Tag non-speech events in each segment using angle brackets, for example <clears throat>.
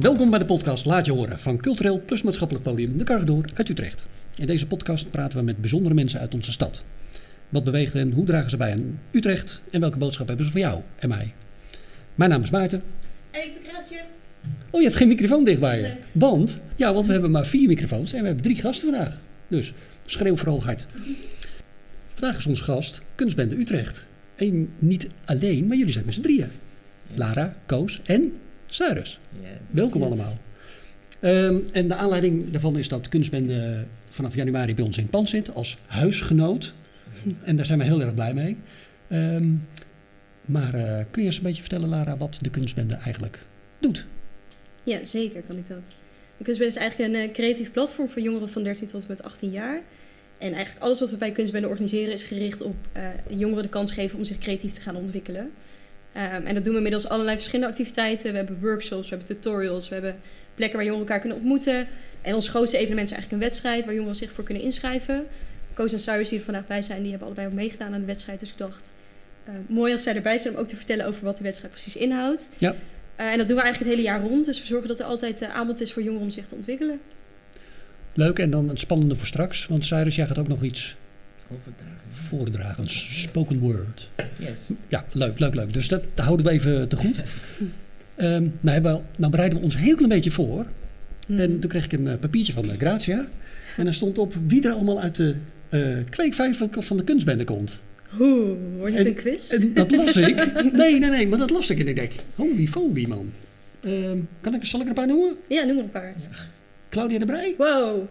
Welkom bij de podcast Laat je horen van cultureel plus maatschappelijk podium De Carredoor uit Utrecht. In deze podcast praten we met bijzondere mensen uit onze stad. Wat beweegt hen, hoe dragen ze bij aan Utrecht en welke boodschap hebben ze voor jou en mij? Mijn naam is Maarten. En ik ben Graatje. Oh, je hebt geen microfoon dicht bij je. Nee. Want, ja, want we hebben maar vier microfoons en we hebben drie gasten vandaag. Dus schreeuw vooral hard. Vandaag is onze gast Kunstbende Utrecht. En niet alleen, maar jullie zijn met z'n drieën. Lara, Koos en Cyrus. Ja. Welkom Yes. allemaal. Ehm, en de aanleiding daarvan is dat Kunstbende vanaf januari bij ons in het pand zit als huisgenoot. En daar zijn we heel erg blij mee. Ehm, maar eh, kun je eens een beetje vertellen, Lara, wat de Kunstbende eigenlijk doet? Ja, zeker kan ik dat. De Kunstbende is eigenlijk een eh, creatief platform voor jongeren van 13 tot en met 18 jaar. En eigenlijk alles wat we bij Kunstbende organiseren is gericht op eh, jongeren de kans geven om zich creatief te gaan ontwikkelen. Ehm, en dat doen we middels allerlei verschillende activiteiten. We hebben workshops, we hebben tutorials, we hebben plekken waar jongeren elkaar kunnen ontmoeten. En ons grootste evenement is eigenlijk een wedstrijd waar jongeren zich voor kunnen inschrijven. Koos en Cyrus die er vandaag bij zijn, die hebben allebei ook meegedaan aan de wedstrijd. Dus ik dacht, eh, mooi als zij erbij zijn om ook te vertellen over wat de wedstrijd precies inhoudt. Ja. Eh, en dat doen we eigenlijk het hele jaar rond. Dus we zorgen dat er altijd eh, aanbod is voor jongeren om zich te ontwikkelen. Leuk en dan het spannende voor straks, want Cyrus, jij gaat ook nog iets. Voordragen, spoken word. Yes. Ja, leuk, leuk, leuk. Dus dat, dat houden we even te goed. <laughs> Ehm, nou, hebben we, nou bereiden we ons een heel klein beetje voor. Hmm. En toen kreeg ik een eh, papiertje van eh, Gratia. En daar stond op wie er allemaal uit de eh kweekvijf van, van de kunstbende komt. Oeh, wordt het En- een quiz? En dat las ik. <laughs> Nee, nee, nee, maar dat las ik en ik denk, holy foly man. Ehm, kan ik, zal ik er een paar noemen? Ja, noem maar een paar. Claudia de Brij, Wow.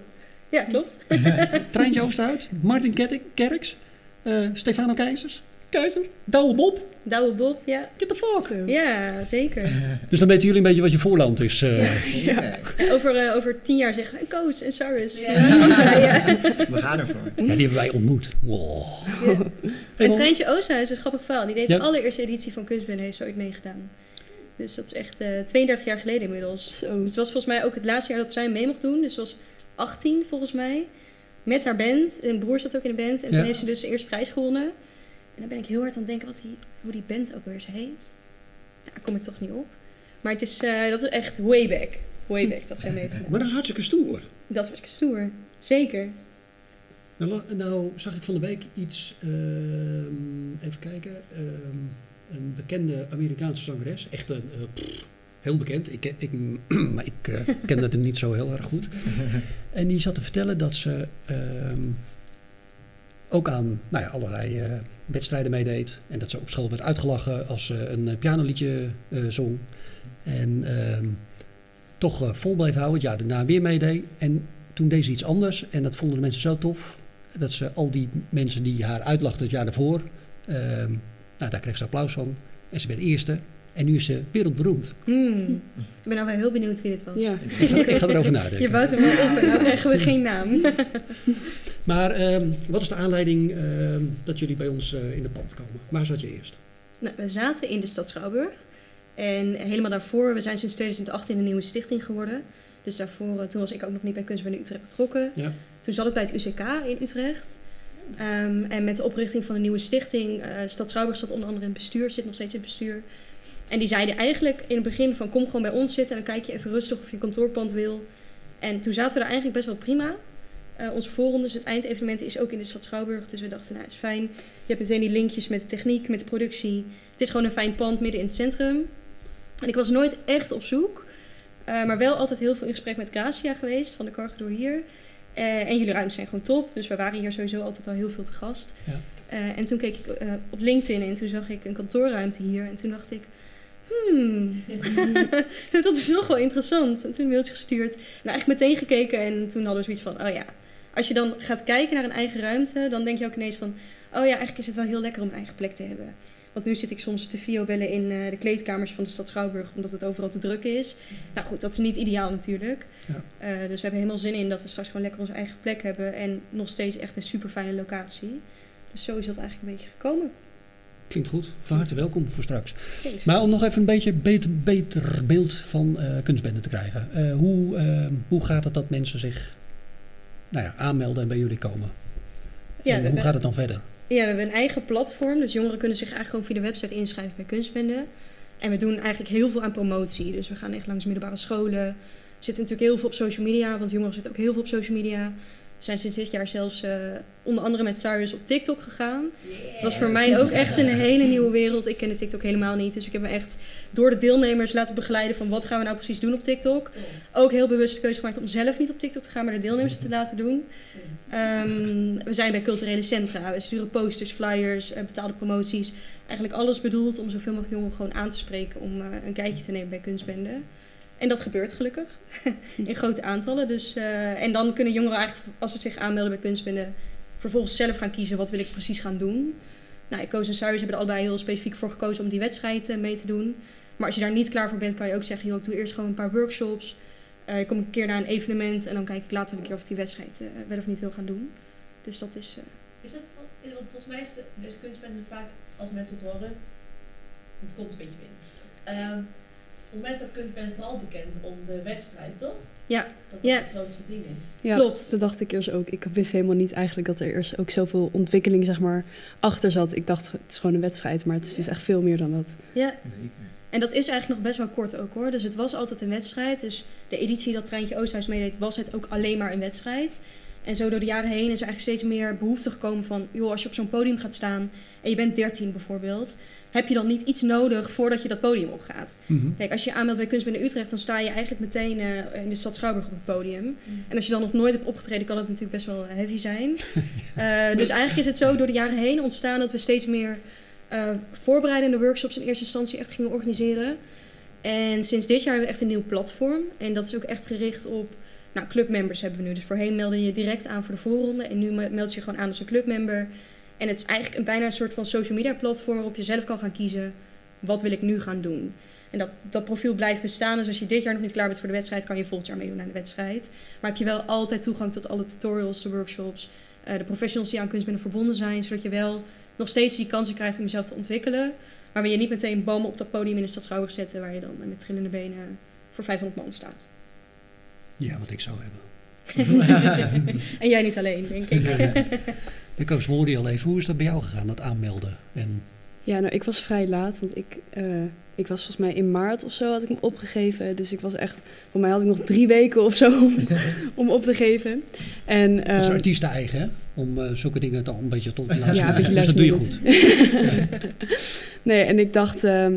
Ja, klopt. <laughs> Treintje Oosterhuid, Martin Kettik, Kerks, eh, Stefano Keizers, Keizer, Douwe Bob. Douwe Bob, ja. Get the fuck. Ja, zeker. <laughs> Dus dan weten jullie een beetje wat je voorland is. eh. Zeker. <laughs> Over, eh, over tien jaar zeggen we, Koos en Cyrus. Ja. ja. We gaan ervoor. Ja, die hebben wij ontmoet. Wow. Hey. Treintje Oosterhuis is een grappig verhaal. Die deed Ja. de allereerste editie van Kunstbende, heeft ooit meegedaan. Dus dat is echt eh 32 jaar geleden inmiddels. Zo. Dus het was volgens mij ook het laatste jaar dat zij mee mocht doen. Dus was 18 volgens mij. Met haar band. En broer zat ook in de band. En Ja. toen heeft ze dus de eerste prijs gewonnen. En dan ben ik heel hard aan het denken wat die, hoe die band ook weer eens heet. Daar kom ik toch niet op. Maar het is, eh, dat is echt way back. Way back dat zij mee. Maar dat is hartstikke stoer. Dat was stoer. Zeker. Nou, nou zag ik van de week iets, ehm, even kijken, ehm, een bekende Amerikaanse zangeres, echt een, eh, pff, heel bekend, ik, ken- ik, <clears throat> maar ik eh, kende haar niet zo heel erg goed. <laughs> En die zat te vertellen dat ze ehm, ook aan nou ja, allerlei eh, wedstrijden meedeed. En dat ze op school werd uitgelachen als ze een eh, pianoliedje zong. En ehm, toch vol bleef houden, het jaar daarna weer meedeed. En toen deed ze iets anders en dat vonden de mensen zo tof. Dat ze al die mensen die haar uitlachten het jaar daarvoor, ehm, nou daar kreeg ze applaus van. En ze werd eerste. En nu is ze wereldberoemd. Hmm. Ik ben nou wel heel benieuwd wie dit was. Ja. Ik ga, ik ga erover nadenken. Je bouwt hem wel op en dan krijgen we geen naam. <laughs> Maar ehm, wat is de aanleiding ehm, dat jullie bij ons eh, in de pand komen? Waar zat je eerst? Nou, we zaten in de stad Schouwburg. En helemaal daarvoor, we zijn sinds 2018 een nieuwe stichting geworden. Dus daarvoor, eh, toen was ik ook nog niet bij Kunstbende Utrecht betrokken. Ja. Toen zat het bij het UCK in Utrecht. Ehm, en met de oprichting van een nieuwe stichting, eh Stad Schouwburg zat onder andere in het bestuur, zit nog steeds in het bestuur. En die zeiden eigenlijk in het begin van kom gewoon bij ons zitten en dan kijk je even rustig of je een kantoorpand wil. En toen zaten we daar eigenlijk best wel prima. Eh, onze voorrondes, het eindevenement is ook in de stad Schouwburg. Dus we dachten, nou, het is fijn. Je hebt meteen die linkjes met de techniek, met de productie. Het is gewoon een fijn pand midden in het centrum. En ik was nooit echt op zoek. eh, maar wel altijd heel veel in gesprek met Gracia geweest, van de Cargador hier. Eh, en jullie ruimtes zijn gewoon top. Dus we waren hier sowieso altijd al heel veel te gast. Ja. En toen keek ik op LinkedIn en toen zag ik een kantoorruimte hier. En toen dacht ik, hmm, <laughs> dat is nog wel interessant. En toen een mailtje gestuurd. En eigenlijk meteen gekeken en toen hadden we zoiets van, oh ja. Als je dan gaat kijken naar een eigen ruimte, dan denk je ook ineens van... Oh ja, eigenlijk is het wel heel lekker om een eigen plek te hebben. Want nu zit ik soms te videobellen in eh, de kleedkamers van de stad Schouwburg, omdat het overal te druk is. Nou goed, dat is niet ideaal natuurlijk. Ja. Eh, dus we hebben helemaal zin in dat we straks gewoon lekker onze eigen plek hebben. En nog steeds echt een super fijne locatie. Dus zo is dat eigenlijk een beetje gekomen. Klinkt goed. Van harte welkom voor straks. Thanks. Maar om nog even een beetje beter, beter beeld van eh kunstbende te krijgen. Eh, hoe, eh, hoe gaat het dat mensen zich nou ja, aanmelden en bij jullie komen? Ja, en hoe gaat het dan verder? Ja, we hebben een eigen platform. Dus jongeren kunnen zich eigenlijk gewoon via de website inschrijven bij Kunstbende. En we doen eigenlijk heel veel aan promotie. Dus we gaan echt langs middelbare scholen. We zitten natuurlijk heel veel op social media, want jongeren zitten ook heel veel op social media. Zijn sinds dit jaar zelfs eh, onder andere met Cyrus op TikTok gegaan. Dat was voor mij ook echt een hele nieuwe wereld. Ik kende TikTok helemaal niet. Dus ik heb me echt door de deelnemers laten begeleiden van wat gaan we nou precies doen op TikTok. Ook heel bewust de keuze gemaakt om zelf niet op TikTok te gaan, maar de deelnemers het te laten doen. Ehm, we zijn bij culturele centra. We sturen posters, flyers, eh, betaalde promoties. Eigenlijk alles bedoeld om zoveel mogelijk jongeren gewoon aan te spreken om eh, een kijkje te nemen bij kunstbenden. En dat gebeurt gelukkig <laughs> in grote aantallen. Dus, eh, en dan kunnen jongeren eigenlijk, als ze zich aanmelden bij kunstbenden, vervolgens zelf gaan kiezen wat wil ik precies gaan doen. Nou, Eco's en Cyrus hebben er allebei heel specifiek voor gekozen om die wedstrijd mee te doen. Maar als je daar niet klaar voor bent, kan je ook zeggen, joh, ik doe eerst gewoon een paar workshops. Uh, ik kom een keer naar een evenement en dan kijk ik later een keer of ik die wedstrijd wel of niet wil gaan doen. Dus dat is... Is dat, want volgens mij is, de, is vaak, als mensen het horen, het komt een beetje binnen. Volgens mij staat kunstbende vooral bekend om de wedstrijd, toch? Ja. Dat dat ja. het grootste ding is. Ja, Klopt. dat dacht ik eerst ook. Ik wist helemaal niet eigenlijk dat er eerst ook zoveel ontwikkeling zeg maar, achter zat. Ik dacht, het is gewoon een wedstrijd, maar het is dus echt veel meer dan dat. Ja. En dat is eigenlijk nog best wel kort ook hoor. Dus het was altijd een wedstrijd. Dus de editie dat Treintje Oosthuis meedeed, was het ook alleen maar een wedstrijd. En zo door de jaren heen is er eigenlijk steeds meer behoefte gekomen van... joh, als je op zo'n podium gaat staan en je bent 13 bijvoorbeeld... heb je dan niet iets nodig voordat je dat podium opgaat? Mhm. Kijk, als je je aanmeldt bij Kunstbinnen Utrecht... dan sta je eigenlijk meteen eh, in de stad Schouwburg op het podium. En als je dan nog nooit hebt opgetreden, kan het natuurlijk best wel heavy zijn. <laughs> Eh, dus eigenlijk is het zo door de jaren heen ontstaan... dat we steeds meer uh, voorbereidende workshops in eerste instantie echt gingen organiseren. En sinds dit jaar hebben we echt een nieuw platform. En dat is ook echt gericht op... Nou, clubmembers hebben we nu. Dus voorheen meldde je direct aan voor de voorronde. En nu meld je gewoon aan als een clubmember. En het is eigenlijk een, bijna een soort van social media platform... waarop je zelf kan gaan kiezen... wat wil ik nu gaan doen? En dat, dat profiel blijft bestaan. Dus als je dit jaar nog niet klaar bent voor de wedstrijd... kan je volgend jaar meedoen aan de wedstrijd. Maar heb je wel altijd toegang tot alle tutorials, de workshops... Uh, de professionals die aan kunstbinnen verbonden zijn... zodat je wel nog steeds die kansen krijgt om jezelf te ontwikkelen. Maar wil je niet meteen bomen op dat podium in de stad Schouwburg zetten... waar je dan met trillende benen voor 500 man staat. Ja, wat ik zou hebben. <laughs> <laughs> en jij niet alleen, denk ik. <laughs> Ik koos je al even. Hoe is dat bij jou gegaan, dat aanmelden? En... Ja, nou, ik was vrij laat, want ik, uh, ik was volgens mij in maart of zo had ik hem opgegeven. Dus ik was echt, voor mij had ik nog drie weken of zo om, <laughs> om op te geven. En, uh, dat is artiesten eigen, hè? Om uh, zulke dingen toch een beetje tot <laughs> laatste Ja, een beetje dus dat doe je goed. <laughs> nee, en ik dacht, uh,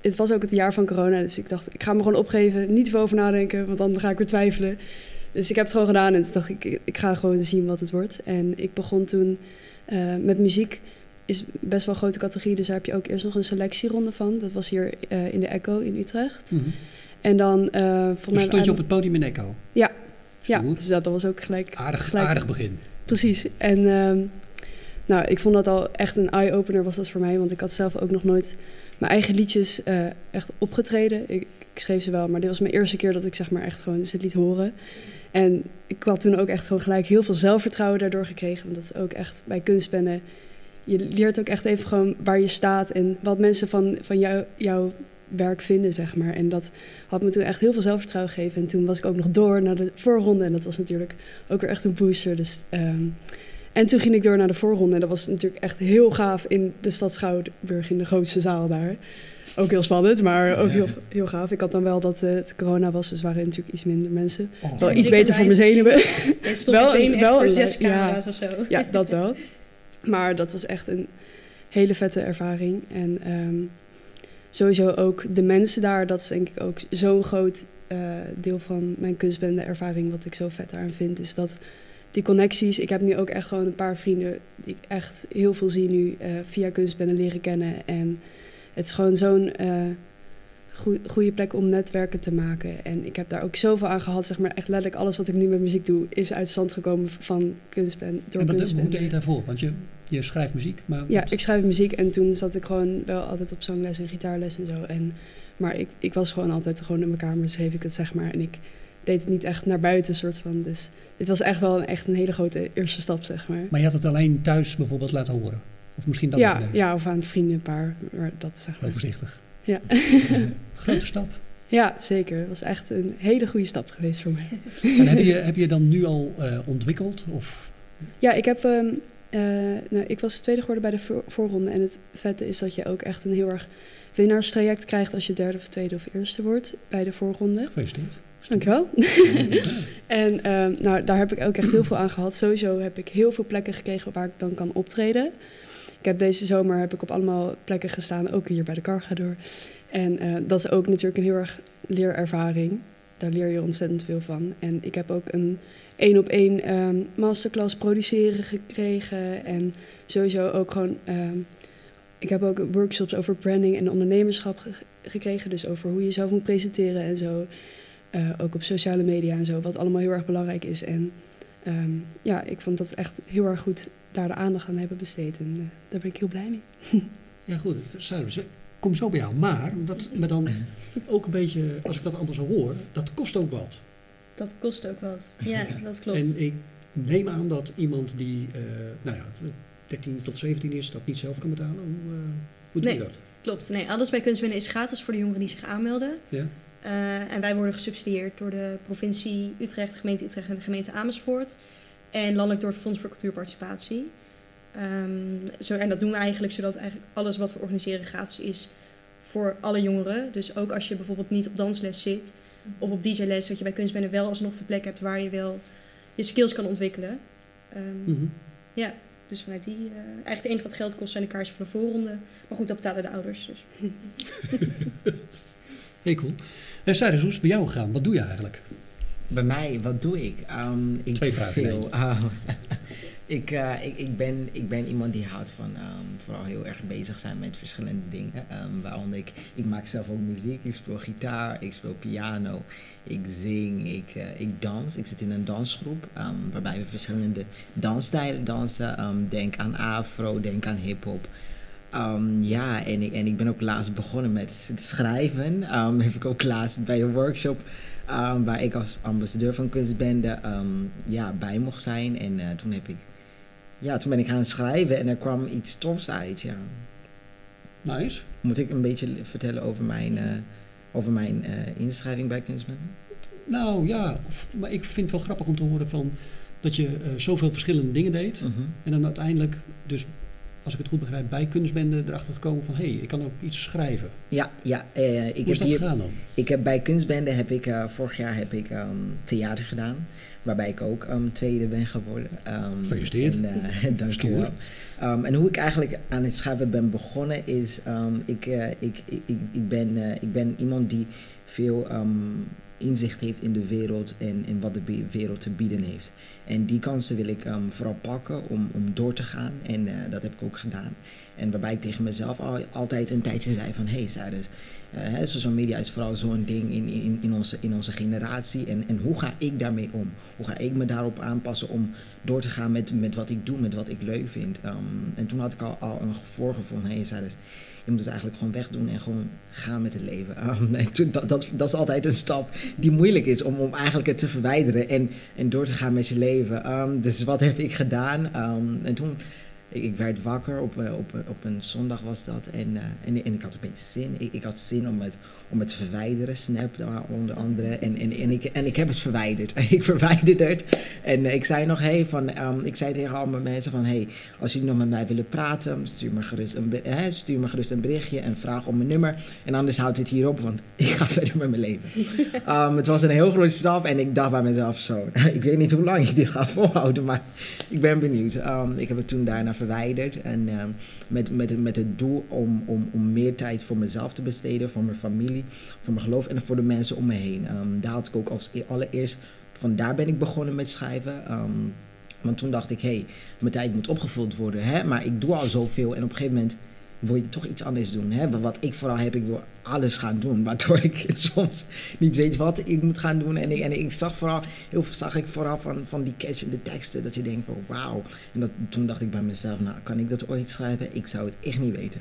het was ook het jaar van corona, dus ik dacht, ik ga me gewoon opgeven, niet veel over nadenken, want dan ga ik weer twijfelen. Dus ik heb het gewoon gedaan en toen dacht ik, ik ga gewoon zien wat het wordt. En ik begon toen uh, met muziek, is best wel een grote categorie, dus daar heb je ook eerst nog een selectieronde van. Dat was hier uh, in de Echo in Utrecht. Mm -hmm. En dan... Uh, voor dus stond je op het podium in Echo? Ja, ja dus dat, dat was ook gelijk... Aardig, gelijk, aardig begin. Precies. En uh, nou, ik vond dat al echt een eye-opener was dat voor mij, want ik had zelf ook nog nooit mijn eigen liedjes echt opgetreden. Ik, ik, schreef ze wel, maar dit was mijn eerste keer dat ik zeg maar echt gewoon ze liet horen. En ik had toen ook echt gewoon gelijk heel veel zelfvertrouwen daardoor gekregen. Want dat is ook echt bij kunstbennen. Je leert ook echt even gewoon waar je staat en wat mensen van, van jou, jouw werk vinden, zeg maar. En dat had me toen echt heel veel zelfvertrouwen gegeven. En toen was ik ook nog door naar de voorronde. En dat was natuurlijk ook weer echt een booster. Dus, um, en toen ging ik door naar de voorronde. En dat was natuurlijk echt heel gaaf in de stad Schouwburg, in de grootste zaal daar. Ook heel spannend, maar ook heel, heel gaaf. Ik had dan wel dat uh, het corona was, dus waren natuurlijk iets minder mensen. Oh. Wel iets beter voor mijn zenuwen. <laughs> Het stond wel, echt zes camera's ja, of zo. Ja, dat <laughs> wel. Maar dat was echt een hele vette ervaring. En um, sowieso ook de mensen daar, dat is denk ik ook zo'n groot uh, deel van mijn kunstbende ervaring. Wat ik zo vet aan vind, is dat die connecties. Ik heb nu ook echt gewoon een paar vrienden die ik echt heel veel zie nu uh, via kunstbende leren kennen. En het is gewoon zo'n uh, goede plek om netwerken te maken. En ik heb daar ook zoveel aan gehad. Zeg maar echt letterlijk alles wat ik nu met muziek doe, is uit stand gekomen van kunstbende. Door en wat, kunstbende. hoe deed je daarvoor? Want je, je schrijft muziek, maar... Ja, ik schrijf muziek en toen zat ik gewoon wel altijd op zangles en gitaarles en zo. En, maar ik, ik was gewoon altijd gewoon in mijn kamer, schreef ik het zeg maar. En ik deed het niet echt naar buiten, soort van. Dus dit was echt wel een, echt een hele grote eerste stap, zeg maar. Maar je had het alleen thuis bijvoorbeeld laten horen? Of misschien dat ja, ja, of aan vrienden een paar. Maar dat zeg maar. Heel voorzichtig. Ja. <laughs> Grote stap. Ja, zeker. Het was echt een hele goede stap geweest voor mij. En heb je, heb je dan nu al uh, ontwikkeld? Of? Ja, ik heb um, Eh, nou, ik was tweede geworden bij de voor- voorronde. En het vette is dat je ook echt een heel erg winnaarstraject krijgt als je derde of tweede of eerste wordt bij de voorronde. Gefeliciteerd. Dankjewel. <laughs> En ehm, nou, daar heb ik ook echt heel veel aan gehad. Sowieso heb ik heel veel plekken gekregen waar ik dan kan optreden. Ik heb deze zomer heb ik op allemaal plekken gestaan, ook hier bij de Cargador. En eh, dat is ook natuurlijk een heel erg leerervaring. Daar leer je ontzettend veel van. En ik heb ook een één op één masterclass produceren gekregen. En sowieso ook gewoon. ehm, ik heb ook workshops over branding en ondernemerschap ge- gekregen. Dus over hoe je jezelf moet presenteren en zo. Eh, ook op sociale media en zo, wat allemaal heel erg belangrijk is. En ehm, ja, ik vond dat echt heel erg goed daar de aandacht aan hebben besteed. En eh, daar ben ik heel blij mee. <laughs> Ja, goed. Cyrus, ik kom zo bij jou. Maar wat me dan ook een beetje, als ik dat allemaal zo hoor, dat kost ook wat. Dat kost ook wat. <laughs> Ja, dat klopt. En ik neem aan dat iemand die, eh, nou ja, 13 tot 17 is, dat niet zelf kan betalen. Hoe, eh, hoe doe je Nee. dat? Klopt. Nee, alles bij Kunstbinnen is gratis voor de jongeren die zich aanmelden. Ja? Eh, en wij worden gesubsidieerd door de provincie Utrecht, de gemeente Utrecht en de gemeente Amersfoort. En landelijk door het Fonds voor Cultuurparticipatie. Ehm, zo, en dat doen we eigenlijk zodat eigenlijk alles wat we organiseren gratis is voor alle jongeren. Dus ook als je bijvoorbeeld niet op dansles zit of op DJ-les, dat je bij Kunstbinnen wel alsnog de plek hebt waar je wel je skills kan ontwikkelen. Ehm, Mhm. Ja, dus vanuit die... eh, eigenlijk het enige wat geld kost zijn de kaartjes van de voorronde. Maar goed, dat betalen de ouders. Dus. <laughs> Heel cool. En Cyrus, hoe is het bij jou gegaan? Wat doe je eigenlijk? Bij mij, wat doe ik? Ehm, ik Twee vragen veel. <laughs> Oh. ik, eh, ik, ik, ben, ik ben iemand die houdt van ehm, vooral heel erg bezig zijn met verschillende dingen. Ehm, waaronder ik, ik maak zelf ook muziek. Ik speel gitaar, ik speel piano, ik zing, ik, eh, ik dans. Ik zit in een dansgroep waarbij we verschillende dansstijlen dansen. Denk aan afro, denk aan hip-hop. Ehm, ja, en ik, en ik ben ook laatst begonnen met het schrijven. Ehm, heb ik ook laatst bij een workshop Ehm, waar ik als ambassadeur van kunstbende ja, bij mocht zijn. En eh, toen heb ik, ja, toen ben ik gaan schrijven en er kwam iets tofs uit. Ja. Nice. Moet ik een beetje vertellen over mijn, eh, over mijn eh, inschrijving bij kunstbende? Nou ja, maar ik vind het wel grappig om te horen van dat je zoveel verschillende dingen deed. Mhm. En dan uiteindelijk, dus als ik het goed begrijp, bij kunstbende erachter gekomen van hé, hey, ik kan ook iets schrijven. Ja, ja eh, ik, Hoe is heb dat hier, gegaan dan? ik heb bij kunstbende heb ik eh, vorig jaar heb ik ehm, theater gedaan. Waarbij ik ook ehm, tweede ben geworden. Ehm, Gefeliciteerd. En, eh, <laughs> dank je wel. Stoer. Ehm, en hoe ik eigenlijk aan het schrijven ben begonnen is, ik, ik, ik, ik, ben, ik ben iemand die veel inzicht heeft in de wereld en, en wat de wereld te bieden heeft. En die kansen wil ik ehm, vooral pakken om, om door te gaan en eh, dat heb ik ook gedaan. En waarbij ik tegen mezelf al, altijd een tijdje zei van, hey Cyrus, eh, hè, social media is vooral zo'n ding in, in, in, onze, in onze generatie. En, en hoe ga ik daarmee om? Hoe ga ik me daarop aanpassen om door te gaan met, met wat ik doe, met wat ik leuk vind? Ehm, en toen had ik al, al een voorgevonden, hey Cyrus, je moet het eigenlijk gewoon wegdoen en gewoon gaan met het leven. En toen, <laughs> dat, dat, dat is altijd een stap die moeilijk is om, om eigenlijk het te verwijderen en, en door te gaan met je leven. Ehm, dus wat heb ik gedaan? Ehm, en toen ik, ik werd wakker, op, eh, op, op een zondag was dat. En, eh, en, en ik had een beetje zin. Ik, ik had zin om het, om het te verwijderen, Snap daar onder andere. En, en, en, ik, en ik heb het verwijderd. <laughs> ik verwijderde het. En eh, ik zei nog, hey, van, ehm, ik zei tegen al mijn mensen van... Hey, als jullie nog met mij willen praten, stuur me gerust een, hè, stuur me gerust een berichtje en vraag om mijn nummer. En anders houdt dit hier op, want <laughs> ik ga verder met mijn leven. <laughs> Ehm, het was een heel grote stap en ik dacht bij mezelf zo... ik weet niet hoe lang ik dit ga volhouden, maar ik ben benieuwd. Ehm, ik heb het toen daarna verwijderd. En ehm, met, met, met het doel om, om, om meer tijd voor mezelf te besteden, voor mijn familie, voor mijn geloof en voor de mensen om me heen. Ehm, daar had ik ook als e- allereerst, van daar ben ik begonnen met schrijven. Ehm, want toen dacht ik, hé, hey, mijn tijd moet opgevuld worden. Hè? Maar ik doe al zoveel en op een gegeven moment wil je toch iets anders doen. Hè? Wat ik vooral heb, ik wil alles gaan doen. <laughs> Waardoor ik soms niet weet wat ik moet gaan doen. En ik, en ik zag vooral, heel veel zag ik vooral van, van die catchende teksten. Dat je denkt van wauw. En dat, toen dacht ik bij mezelf, nou kan ik dat ooit schrijven? Ik zou het echt niet weten.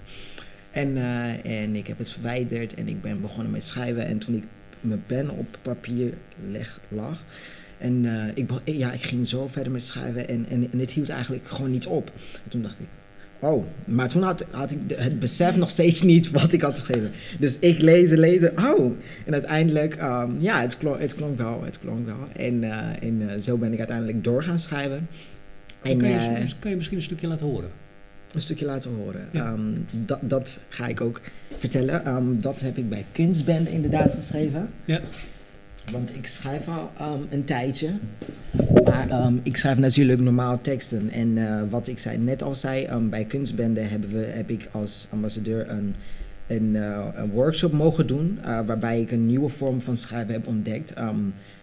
En, eh, en ik heb het verwijderd en ik ben begonnen met schrijven. En toen ik mijn pen op papier leg, lag... En eh, ik, ja, ik ging zo verder met schrijven en, en, en het hield eigenlijk gewoon niet op. En toen dacht ik, oh, maar toen had, had ik het besef nog steeds niet <laughs> wat ik had geschreven. Dus ik lezen, lezen, oh. En uiteindelijk, ehm, ja, het klonk, het klonk wel, het klonk wel. En, eh, en eh, zo ben ik uiteindelijk door gaan schrijven. En kan, je, eh, kan je misschien een stukje laten horen? een stukje laten horen. Ja. Ehm, dat, dat ga ik ook vertellen. Ehm, dat heb ik bij Kunstbende inderdaad geschreven. Ja. Want ik schrijf al ehm, een tijdje. Maar ehm, ik schrijf natuurlijk normaal teksten. En eh, wat ik zei, net al zei, ehm, bij Kunstbende hebben we, heb ik als ambassadeur een, een, eh, een workshop mogen doen. eh, waarbij ik een nieuwe vorm van schrijven heb ontdekt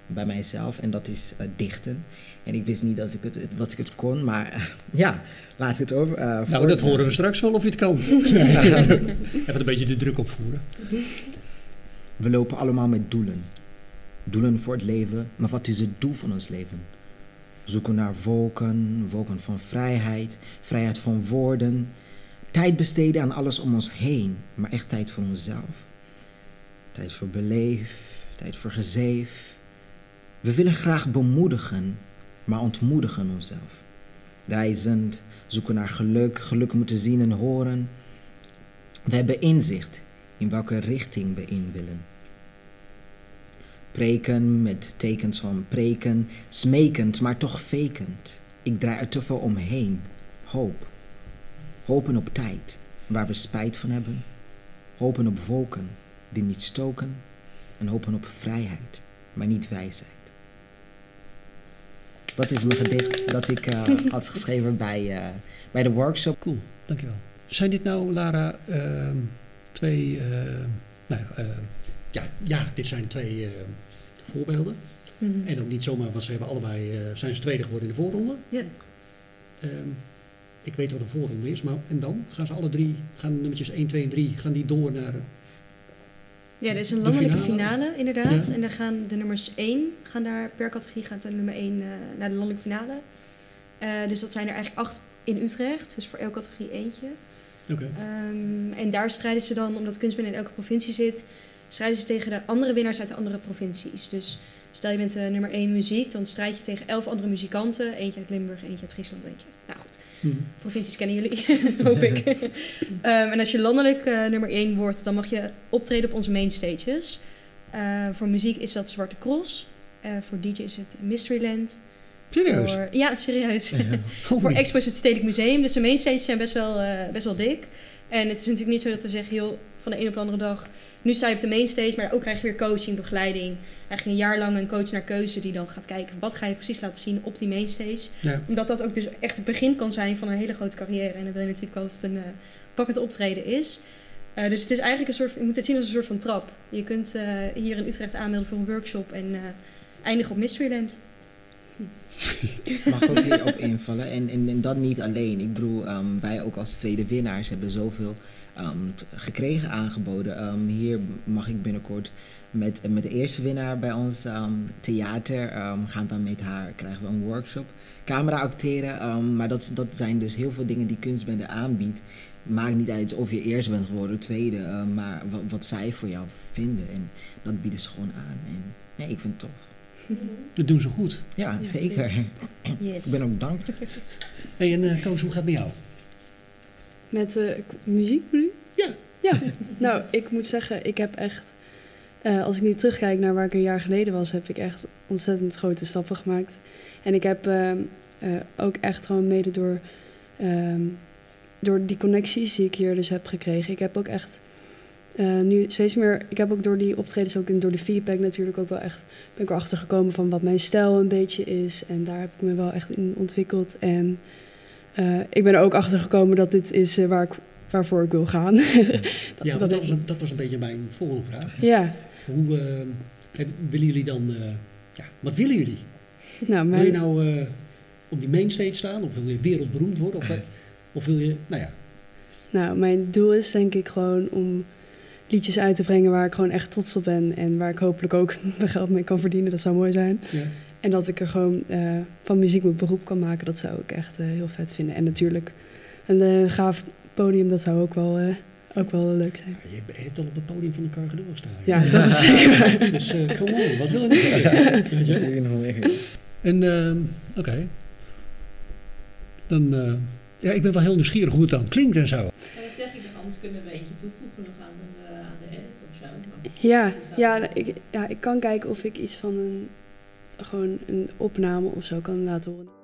bij mijzelf. En dat is dichten. En ik wist niet dat ik het, wat ik het kon, maar ja, laat ik het over. Nou, voor- dat horen we straks wel of je het kan. <laughs> Even een beetje de druk opvoeren. We lopen allemaal met doelen. Doelen voor het leven, maar wat is het doel van ons leven? Zoeken naar wolken, wolken van vrijheid, vrijheid van woorden. Tijd besteden aan alles om ons heen, maar echt tijd voor onszelf. Tijd voor beleef, tijd voor gezeef. We willen graag bemoedigen, maar ontmoedigen onszelf. Reizend, zoeken naar geluk, geluk moeten zien en horen. We hebben inzicht in welke richting we in willen. Preken met tekens van preken, smekend, maar toch fakend. Ik draai er te veel omheen. Hoop. Hopen op tijd, waar we spijt van hebben. Hopen op wolken, die niet stoken. En hopen op vrijheid, maar niet wijsheid. Dat is mijn gedicht dat ik eh, <laughs> had geschreven bij, eh, bij de workshop. Cool, dankjewel. Zijn dit nou, Lara, ehm, twee... eh, nou, ja, ja, dit zijn twee voorbeelden. Mhm. En ook niet zomaar, want ze hebben allebei, eh, zijn ze tweede geworden in de voorronde. Ja. Ehm, ik weet wat een voorronde is, maar en dan gaan ze alle drie, gaan nummertjes 1, 2 en 3, gaan die door naar... eh, Ja, er is een De landelijke finale? finale, inderdaad. Ja. En dan gaan de nummers 1, gaan daar, per categorie gaat de nummer 1 eh, naar de landelijke finale. Eh, dus dat zijn er eigenlijk acht in Utrecht, dus voor elke categorie eentje. Oké. Ehm, en daar strijden ze dan, omdat kunstbinnen in elke provincie zit, strijden ze tegen de andere winnaars uit de andere provincies. Dus stel je bent eh, nummer 1 muziek, dan strijd je tegen elf andere muzikanten. Eentje uit Limburg, eentje uit Friesland, eentje uit... Nou goed, Hm. provincies kennen jullie, <laughs> hoop ik. <laughs> Ehm, en als je landelijk eh, nummer 1 wordt, dan mag je optreden op onze main stages. Eh, voor muziek is dat Zwarte Cross. Voor DJ is het Mysteryland. Serieus? Voor, ja, serieus. <laughs> Oh, voor. Expo is het Stedelijk Museum. Dus de main stages zijn best wel, best wel dik. En het is natuurlijk niet zo dat we zeggen, joh, van de een op de andere dag... Nu sta je op de main stage, maar ook krijg je weer coaching, begeleiding. Eigenlijk een jaar lang een coach naar keuze die dan gaat kijken... wat ga je precies laten zien op die main stage. Ja. Omdat dat ook dus echt het begin kan zijn van een hele grote carrière. En dan wil je natuurlijk wel dat het een uh, pakkend optreden is. Uh, dus het is eigenlijk een soort, je moet het zien als een soort van trap. Je kunt uh, hier in Utrecht aanmelden voor een workshop en uh, eindigen op Mysteryland. <laughs> Mag ik ook hierop invallen? En, en, en, dat niet alleen. Ik bedoel, um, wij ook als tweede winnaars hebben zoveel um, gekregen aangeboden. Um, hier mag ik binnenkort met, met de eerste winnaar bij ons theater gaan we met haar, krijgen we een workshop. Camera acteren, maar dat, dat zijn dus heel veel dingen die kunstbende aanbiedt. Maakt niet uit of je eerst bent geworden, tweede, uh, maar wat, wat zij voor jou vinden. En dat bieden ze gewoon aan. En nee, ik vind het tof. <laughs> Dat doen ze goed. Ja, ja zeker. <laughs> Yes. Ik ben ook dankbaar. Hey, en uh, Koos, hoe gaat het met jou? Met uh, muziek bedoel Ja. <laughs> Nou, ik moet zeggen, ik heb echt... Uh, als ik nu terugkijk naar waar ik een jaar geleden was... heb ik echt ontzettend grote stappen gemaakt. En ik heb ook echt gewoon mede door... Um, door die connecties die ik hier dus heb gekregen. Ik heb ook echt uh, nu steeds meer... Ik heb ook door die optredens ook en door de feedback natuurlijk ook wel echt... ben ik erachter gekomen van wat mijn stijl een beetje is. En daar heb ik me wel echt in ontwikkeld. En ik ben er ook achter gekomen dat dit is waar ik, waarvoor ik wil gaan. dat, <laughs> <laughs> ja, dat, dat, was een, dat was een beetje mijn volgende vraag. Ja. Hoe heb, willen jullie dan... ja, wat willen jullie? Nou, mijn... Wil je nou op die mainstage staan? Of wil je wereldberoemd worden? Of, of wil je... Nou ja, nou, mijn doel is denk ik gewoon om liedjes uit te brengen waar ik gewoon echt trots op ben. En waar ik hopelijk ook <laughs> mijn geld mee kan verdienen. Dat zou mooi zijn. Ja. En dat ik er gewoon uh, van muziek mijn beroep kan maken. Dat zou ik echt uh, heel vet vinden. En natuurlijk een uh, gaaf podium. Dat zou ook wel, ook wel leuk zijn. Ja, je hebt al op het podium van de Cargador staan. Ja, dat is zeker <laughs> Dus kom on, wat wil je niet? Natuurlijk nog meer. En uh, oké. Okay. Dan... Ja, ik ben wel heel nieuwsgierig hoe het dan klinkt en zo. En dat zeg ik nog, anders kunnen we eentje toevoegen nog aan de, uh, aan de edit of zo. Maar ja, ja, ik, ja, ik kan kijken of ik iets van een, gewoon een opname of zo kan laten horen.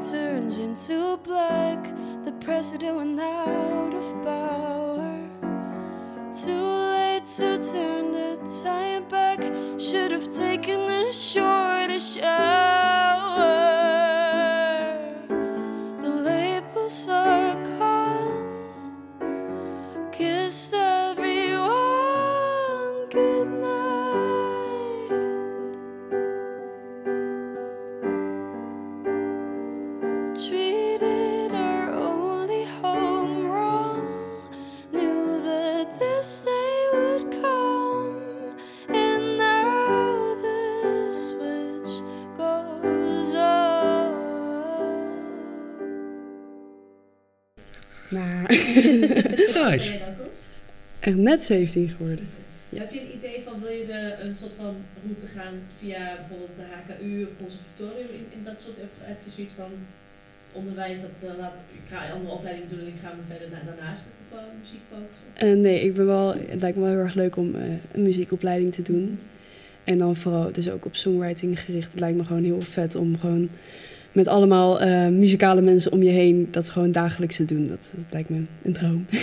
Turns into black. The president went out of power. Too late to turn the time back. Should have taken a shorter shower. Echt net 17 geworden. Ja. Heb je een idee van, wil je de, een soort van route gaan via bijvoorbeeld de HKU of conservatorium in, in dat soort, of heb je zoiets van onderwijs, dat dan laat, ik ga een andere opleiding doen en ik ga me verder daarnaast uh, muziek focussen? Eh, nee, ik ben wel, het lijkt me wel heel erg leuk om eh, een muziekopleiding te doen. En dan vooral dus ook op songwriting gericht. Het lijkt me gewoon heel vet om gewoon met allemaal eh, muzikale mensen om je heen dat gewoon dagelijks te doen. Dat, dat lijkt me een droom. <laughs>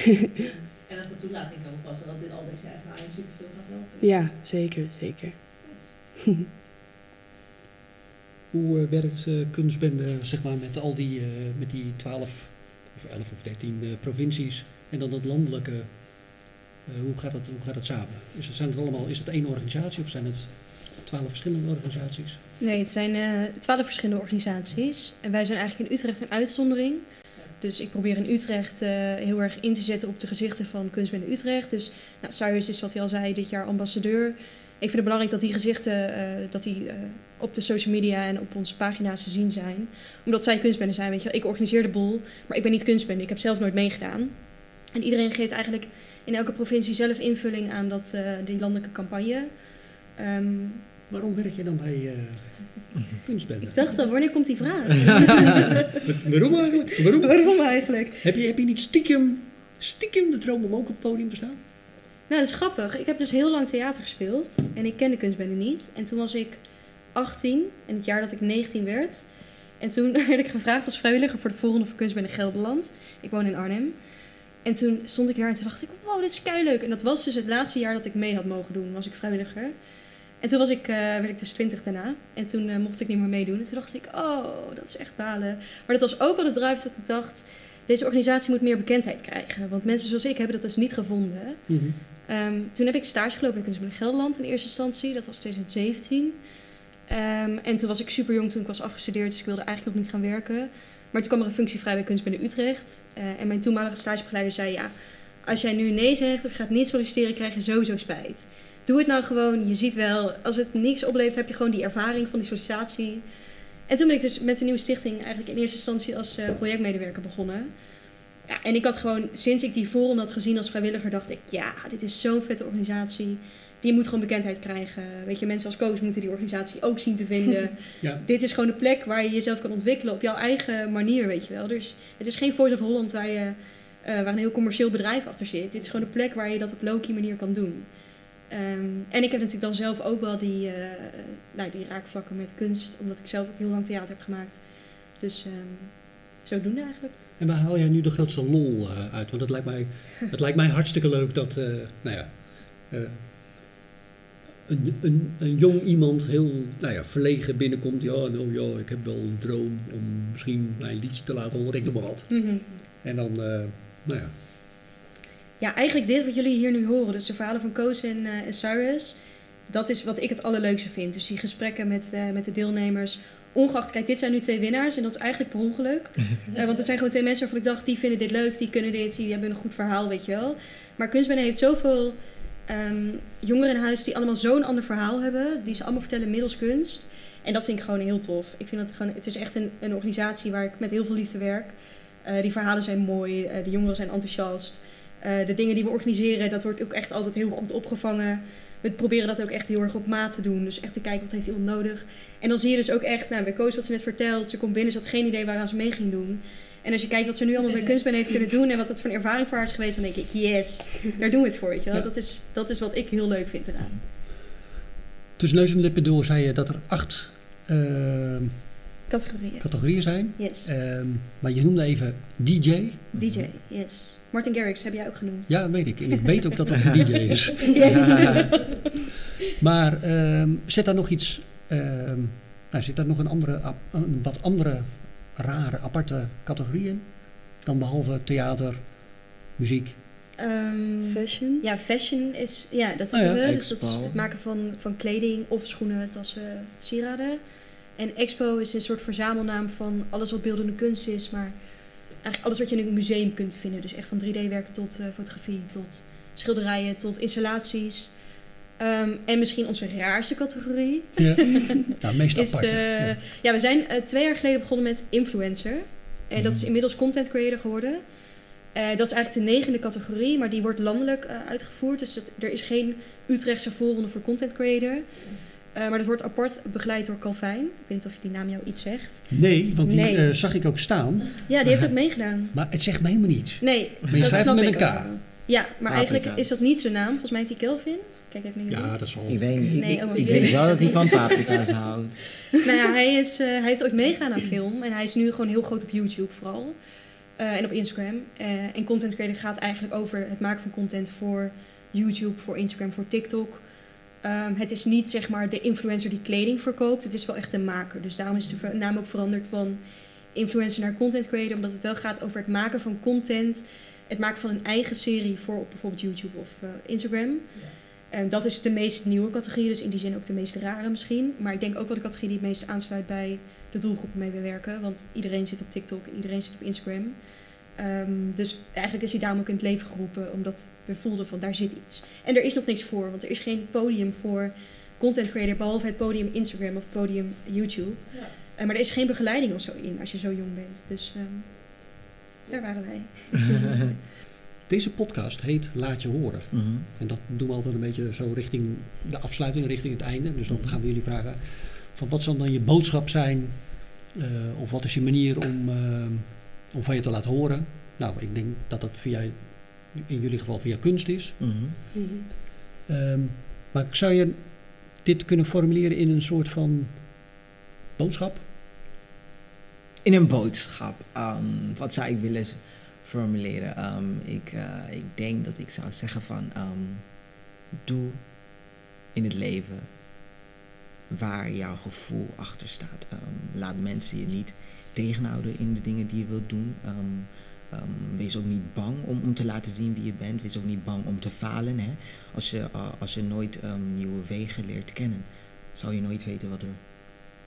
En dan voor toelating komen dat dit al deze ervaring superveel gaat helpen. Ja, zeker, zeker. <laughs> Hoe eh, werkt eh, kunstbende zeg maar, met al die, eh, met die 12 of 11 of 13 eh, provincies en dan het landelijke? eh, hoe, gaat dat, hoe gaat dat samen? Is het, zijn het allemaal, is het één organisatie of zijn het 12 verschillende organisaties? Nee, het zijn eh, twaalf verschillende organisaties. En wij zijn eigenlijk in Utrecht een uitzondering. Dus ik probeer in Utrecht eh, heel erg in te zetten op de gezichten van kunstbende Utrecht. Dus nou, Cyrus is, wat hij al zei, dit jaar ambassadeur. Ik vind het belangrijk dat die gezichten eh, dat die, eh, op de social media en op onze pagina's te zien zijn. Omdat zij kunstbende zijn, weet je. Ik organiseer de boel, maar ik ben niet kunstbende. Ik heb zelf nooit meegedaan. En iedereen geeft eigenlijk in elke provincie zelf invulling aan dat, die landelijke campagne. Ehm, Waarom werk je dan bij eh, kunstbende? ik dacht al, wanneer komt die vraag? <laughs> Waarom eigenlijk? Waarom? Waarom eigenlijk? Heb je, heb je niet stiekem, stiekem de droom om ook op het podium te staan? Nou, dat is grappig. Ik heb dus heel lang theater gespeeld en ik kende kunstbende niet. En toen was ik 18, en het jaar dat ik 19 werd. En toen <laughs> werd ik gevraagd als vrijwilliger voor de volgende voor Kunstbende Gelderland. Ik woon in Arnhem. En toen stond ik daar en toen dacht ik, wow, dit is leuk. En dat was dus het laatste jaar dat ik mee had mogen doen, was ik vrijwilliger. En toen was ik, eh, werd ik dus 20 daarna. En toen eh, mocht ik niet meer meedoen. En toen dacht ik, oh, dat is echt balen. Maar dat was ook wel de drive dat ik dacht, deze organisatie moet meer bekendheid krijgen. Want mensen zoals ik hebben dat dus niet gevonden. Ehm, toen heb ik stage gelopen bij Kunstbende Gelderland in eerste instantie. Dat was 2017. Ehm, en toen was ik super jong toen ik was afgestudeerd, dus ik wilde eigenlijk nog niet gaan werken. Maar toen kwam er een functie vrij bij Kunstbende Utrecht. Eh, en mijn toenmalige stagebegeleider zei, ja, als jij nu nee zegt of je gaat niet solliciteren, krijg je sowieso spijt. Doe het nou gewoon, je ziet wel, als het niks oplevert, heb je gewoon die ervaring van die sollicitatie. En toen ben ik dus met de nieuwe stichting eigenlijk in eerste instantie als eh, projectmedewerker begonnen. Ja, en ik had gewoon, sinds ik die forum had gezien als vrijwilliger, dacht ik, ja, dit is zo'n vette organisatie. Die moet gewoon bekendheid krijgen. Weet je, mensen als Koos moeten die organisatie ook zien te vinden. <laughs> Ja. Dit is gewoon de plek waar je jezelf kan ontwikkelen op jouw eigen manier, weet je wel. Dus het is geen Voice of Holland waar, je, eh, waar een heel commercieel bedrijf achter zit. Dit is gewoon de plek waar je dat op low-key manier kan doen. Ehm, en ik heb natuurlijk dan zelf ook wel die, eh, nou, die raakvlakken met kunst, omdat ik zelf ook heel lang theater heb gemaakt. Dus ehm zodoende eigenlijk. En waar haal jij nu de grootste lol eh, uit? Want het lijkt mij, het lijkt mij hartstikke leuk dat, eh, nou ja, een, een, een jong iemand heel nou ja, verlegen binnenkomt. Ja, nou ja, ik heb wel een droom om misschien mijn liedje te laten horen, ik noem maar wat. En dan, nou ja, Ja, eigenlijk dit wat jullie hier nu horen, dus de verhalen van Koos en, eh, en Cyrus, dat is wat ik het allerleukste vind. Dus die gesprekken met, eh, met de deelnemers, ongeacht, kijk, dit zijn nu twee winnaars en dat is eigenlijk per ongeluk. <laughs> Eh, want het zijn gewoon twee mensen waarvan ik dacht, die vinden dit leuk, die kunnen dit, die hebben een goed verhaal, weet je wel. Maar Kunstbende heeft zoveel ehm, jongeren in huis die allemaal zo'n ander verhaal hebben, die ze allemaal vertellen middels kunst. En dat vind ik gewoon heel tof. Ik vind dat gewoon, het is echt een, een organisatie waar ik met heel veel liefde werk. Die verhalen zijn mooi, de jongeren zijn enthousiast. Eh, de dingen die we organiseren, dat wordt ook echt altijd heel goed opgevangen. We proberen dat ook echt heel erg op maat te doen. Dus echt te kijken wat heeft iemand nodig. En dan zie je dus ook echt, nou, bij Koos wat ze net vertelt, ze komt binnen, ze had geen idee waaraan ze mee ging doen. En als je kijkt wat ze nu allemaal bij <laughs> Kunstbende heeft kunnen doen en wat dat voor een ervaring voor haar is geweest, dan denk ik, yes, daar doen we het voor. Weet je wel? Ja. Dat, is, dat is wat ik heel leuk vind eraan. tussen neus en lippen door zei je dat er acht eh, Categorieën. categorieën zijn. Yes. Ehm, maar je noemde even DJ. DJ, yes. Martin Garrix heb jij ook genoemd. Ja, weet ik. En ik weet ook dat dat een DJ <laughs> is. Yes. <laughs> Maar ehm, zit daar nog iets... ehm, nou, zit daar nog een, andere, een wat andere rare, aparte categorie in? Dan behalve theater, muziek. Ehm, Fashion? ja, fashion is... Ja, dat Oh ja, hebben we. Dus dat is expo. het maken van, van kleding of schoenen, tassen, sieraden. En expo is een soort verzamelnaam van alles wat beeldende kunst is. Maar eigenlijk alles wat je in een museum kunt vinden. Dus echt van 3D-werken tot eh, fotografie, tot schilderijen, tot installaties. Ehm, en misschien onze raarste categorie Ja. <laughs> nou, meest is... aparte. eh, ja. ja, we zijn eh, twee jaar geleden begonnen met influencer. En dat is Mhm. inmiddels content creator geworden. Dat is eigenlijk de negende categorie, maar die wordt landelijk uitgevoerd. Dus er is geen Utrechtse voorronde voor content creator. Eh, maar dat wordt apart begeleid door Calvijn. Ik weet niet of je die naam jou iets zegt. Nee, want die Nee. eh, zag ik ook staan. Ja, die heeft ook meegedaan. Maar het zegt me helemaal niets. Nee, Maar je dat schrijft snap hem ik met een ook K. wel. Ja, maar eigenlijk is dat niet zijn naam. Volgens mij heet hij Kelvin. Kijk even naar. Ja, dat zal... Ik weet, ik, Nee, ik, oh, ik weet wel het dat hij niet. van paprika's houdt. <laughs> Nou ja, hij, is, eh, hij heeft ooit meegedaan aan film. En hij is nu gewoon heel groot op YouTube vooral. Eh, en op Instagram. Eh, en content creator gaat eigenlijk over het maken van content voor YouTube, voor Instagram, voor TikTok. Ehm, het is niet zeg maar de influencer die kleding verkoopt. Het is wel echt de maker. Dus daarom is de naam ook veranderd van influencer naar content creator. Omdat het wel gaat over het maken van content. Het maken van een eigen serie voor op bijvoorbeeld YouTube of eh, Instagram. En dat is de meest nieuwe categorie, dus in die zin ook de meest rare misschien. Maar ik denk ook wel de categorie die het meest aansluit bij de doelgroep waarmee we werken. Want iedereen zit op TikTok en iedereen zit op Instagram. Ehm, dus eigenlijk is hij daarom ook in het leven geroepen, omdat we voelden van daar zit iets. En er is nog niks voor, want er is geen podium voor content creator, behalve het podium Instagram of het podium YouTube. Ja. Eh, maar er is geen begeleiding of zo in als je zo jong bent. Dus ehm, daar waren wij. <laughs> Deze podcast heet Laat je horen. Mhm. En dat doen we altijd een beetje zo richting de afsluiting, richting het einde. Dus dan gaan we jullie vragen van wat zal dan je boodschap zijn? eh, of wat is je manier om, eh, om van je te laten horen? Nou, ik denk dat dat via, in jullie geval via kunst is. Mhm. Ehm, maar zou je dit kunnen formuleren in een soort van boodschap? In een boodschap. ehm, wat zou ik willen formuleren? Ehm, ik, eh, ik denk dat ik zou zeggen van... ehm, doe in het leven waar jouw gevoel achter staat. Ehm, laat mensen je niet tegenhouden in de dingen die je wilt doen. Ehm, ehm, wees ook niet bang om, om te laten zien wie je bent. Wees ook niet bang om te falen. Hè? Als, je, eh, als je nooit ehm, nieuwe wegen leert kennen, zou je nooit weten wat er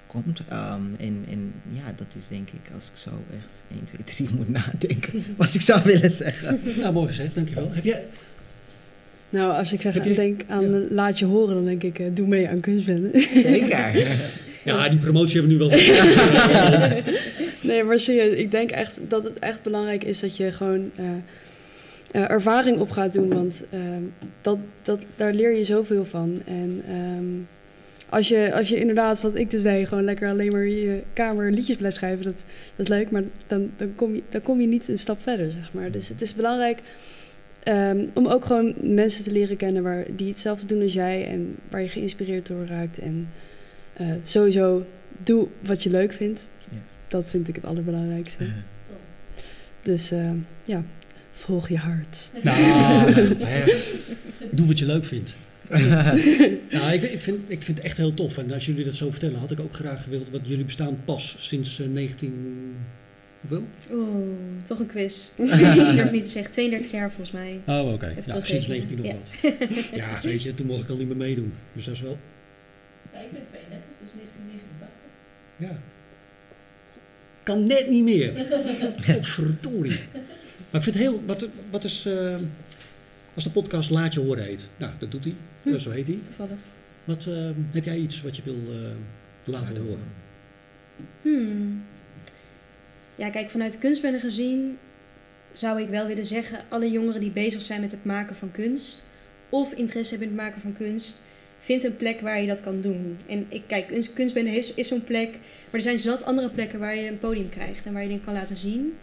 komt. Ehm, en, en ja, dat is denk ik, als ik zo echt 1, 2, 3 moet nadenken, <laughs> wat ik zou willen zeggen. Nou, mooi gezegd, dankjewel. Heb jij, Nou, als ik zeg, je- denk aan Ja. laat je horen, dan denk ik, eh, doe mee aan kunstbende. Zeker. <laughs> ja, die promotie hebben we nu wel. <laughs> Nee, maar serieus, ik denk echt dat het echt belangrijk is dat je gewoon eh, eh, ervaring op gaat doen. Want ehm, dat, dat, daar leer je zoveel van. En ehm, als, je, als je inderdaad, wat ik dus deed, gewoon lekker alleen maar je kamer liedjes blijft schrijven, dat, dat is leuk. Maar dan, dan, kom je, dan kom je niet een stap verder, zeg maar. Dus het is belangrijk ehm, om ook gewoon mensen te leren kennen waar, die hetzelfde doen als jij. En waar je geïnspireerd door raakt. En eh, sowieso, doe wat je leuk vindt. Dat vind ik het allerbelangrijkste. Dus eh, ja, volg je hart. nou, <laughs> hè, doe wat je leuk vindt. <laughs> Nou, ik, ik, vind, ik vind het echt heel tof. En als jullie dat zo vertellen, had ik ook graag gewild. Want jullie bestaan pas sinds eh, 19... Hoeveel? Oeh, toch een quiz. <laughs> ik durf niet te zeggen. 32 jaar volgens mij. Oh, oké. Even Nou, sinds terugrekenen. 19 nog wat. Ja, weet je, toen mocht ik al niet meer meedoen. Dus dat is wel... Ja, ik ben 32, dus 1989. Ja. Kan net niet meer. <laughs> Godverdorie. Maar ik vind het heel... Wat, wat is... eh, als de podcast Laat je horen heet. Nou, dat doet hij. Hm. Ja, zo heet hij. Toevallig. Wat, eh, heb jij iets wat je wil eh, laten horen? Hmm. Ja, kijk, vanuit kunstbende gezien zou ik wel willen zeggen... alle jongeren die bezig zijn met het maken van kunst... of interesse hebben in het maken van kunst... vind een plek waar je dat kan doen. En ik, kijk, kunst, kunstbende is, is zo'n plek... maar er zijn zat andere plekken waar je een podium krijgt... en waar je dingen kan laten zien.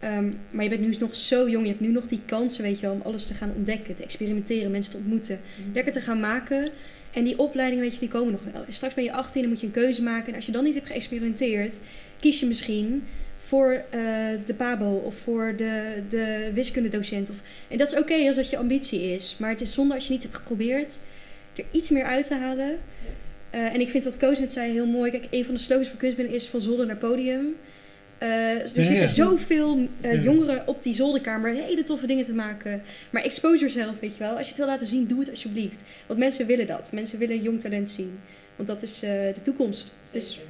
Ehm, maar je bent nu nog zo jong, je hebt nu nog die kansen, weet je wel, om alles te gaan ontdekken, te experimenteren, mensen te ontmoeten, lekker te gaan maken. En die opleidingen, weet je, die komen nog wel. Straks ben je 18 en moet je een keuze maken. En als je dan niet hebt geëxperimenteerd, kies je misschien voor eh, de PABO of voor de, de wiskundedocent. Of, en dat is oké als dat je ambitie is. Maar het is zonde als je niet hebt geprobeerd er iets meer uit te halen. Eh, en ik vind wat Koos net zei heel mooi. Kijk, een van de slogans van Kunstbinnen is van zolder naar podium. Eh, dus er Ja, zitten ja. zoveel eh, Ja. jongeren op die zolderkamer hele toffe dingen te maken. Maar expose yourself, weet je wel. Als je het wil laten zien, doe het alsjeblieft. Want mensen willen dat. Mensen willen jong talent zien. Want dat is eh, de toekomst. Dus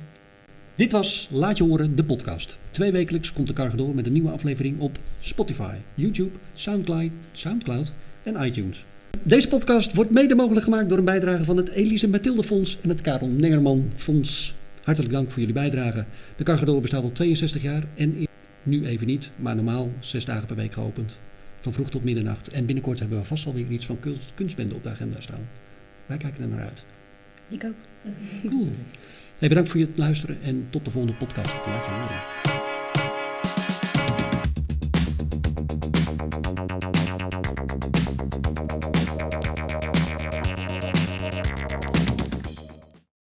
Dit was Laat je horen, de podcast. Twee wekelijks komt de Cargador met een nieuwe aflevering op Spotify, YouTube, Soundcloud, Soundcloud en iTunes. Deze podcast wordt mede mogelijk gemaakt door een bijdrage van het Elise Mathilde Fonds en het Karel Nengerman Fonds. Hartelijk dank voor jullie bijdrage. De Cargador bestaat al 62 jaar en is nu even niet, maar normaal zes dagen per week geopend. Van vroeg tot middernacht. En binnenkort hebben we vast alweer iets van kunst- kunstbende op de agenda staan. Wij kijken er naar uit. ik ook. Cool. Hey, bedankt voor het luisteren en tot de volgende podcast. Laat je horen.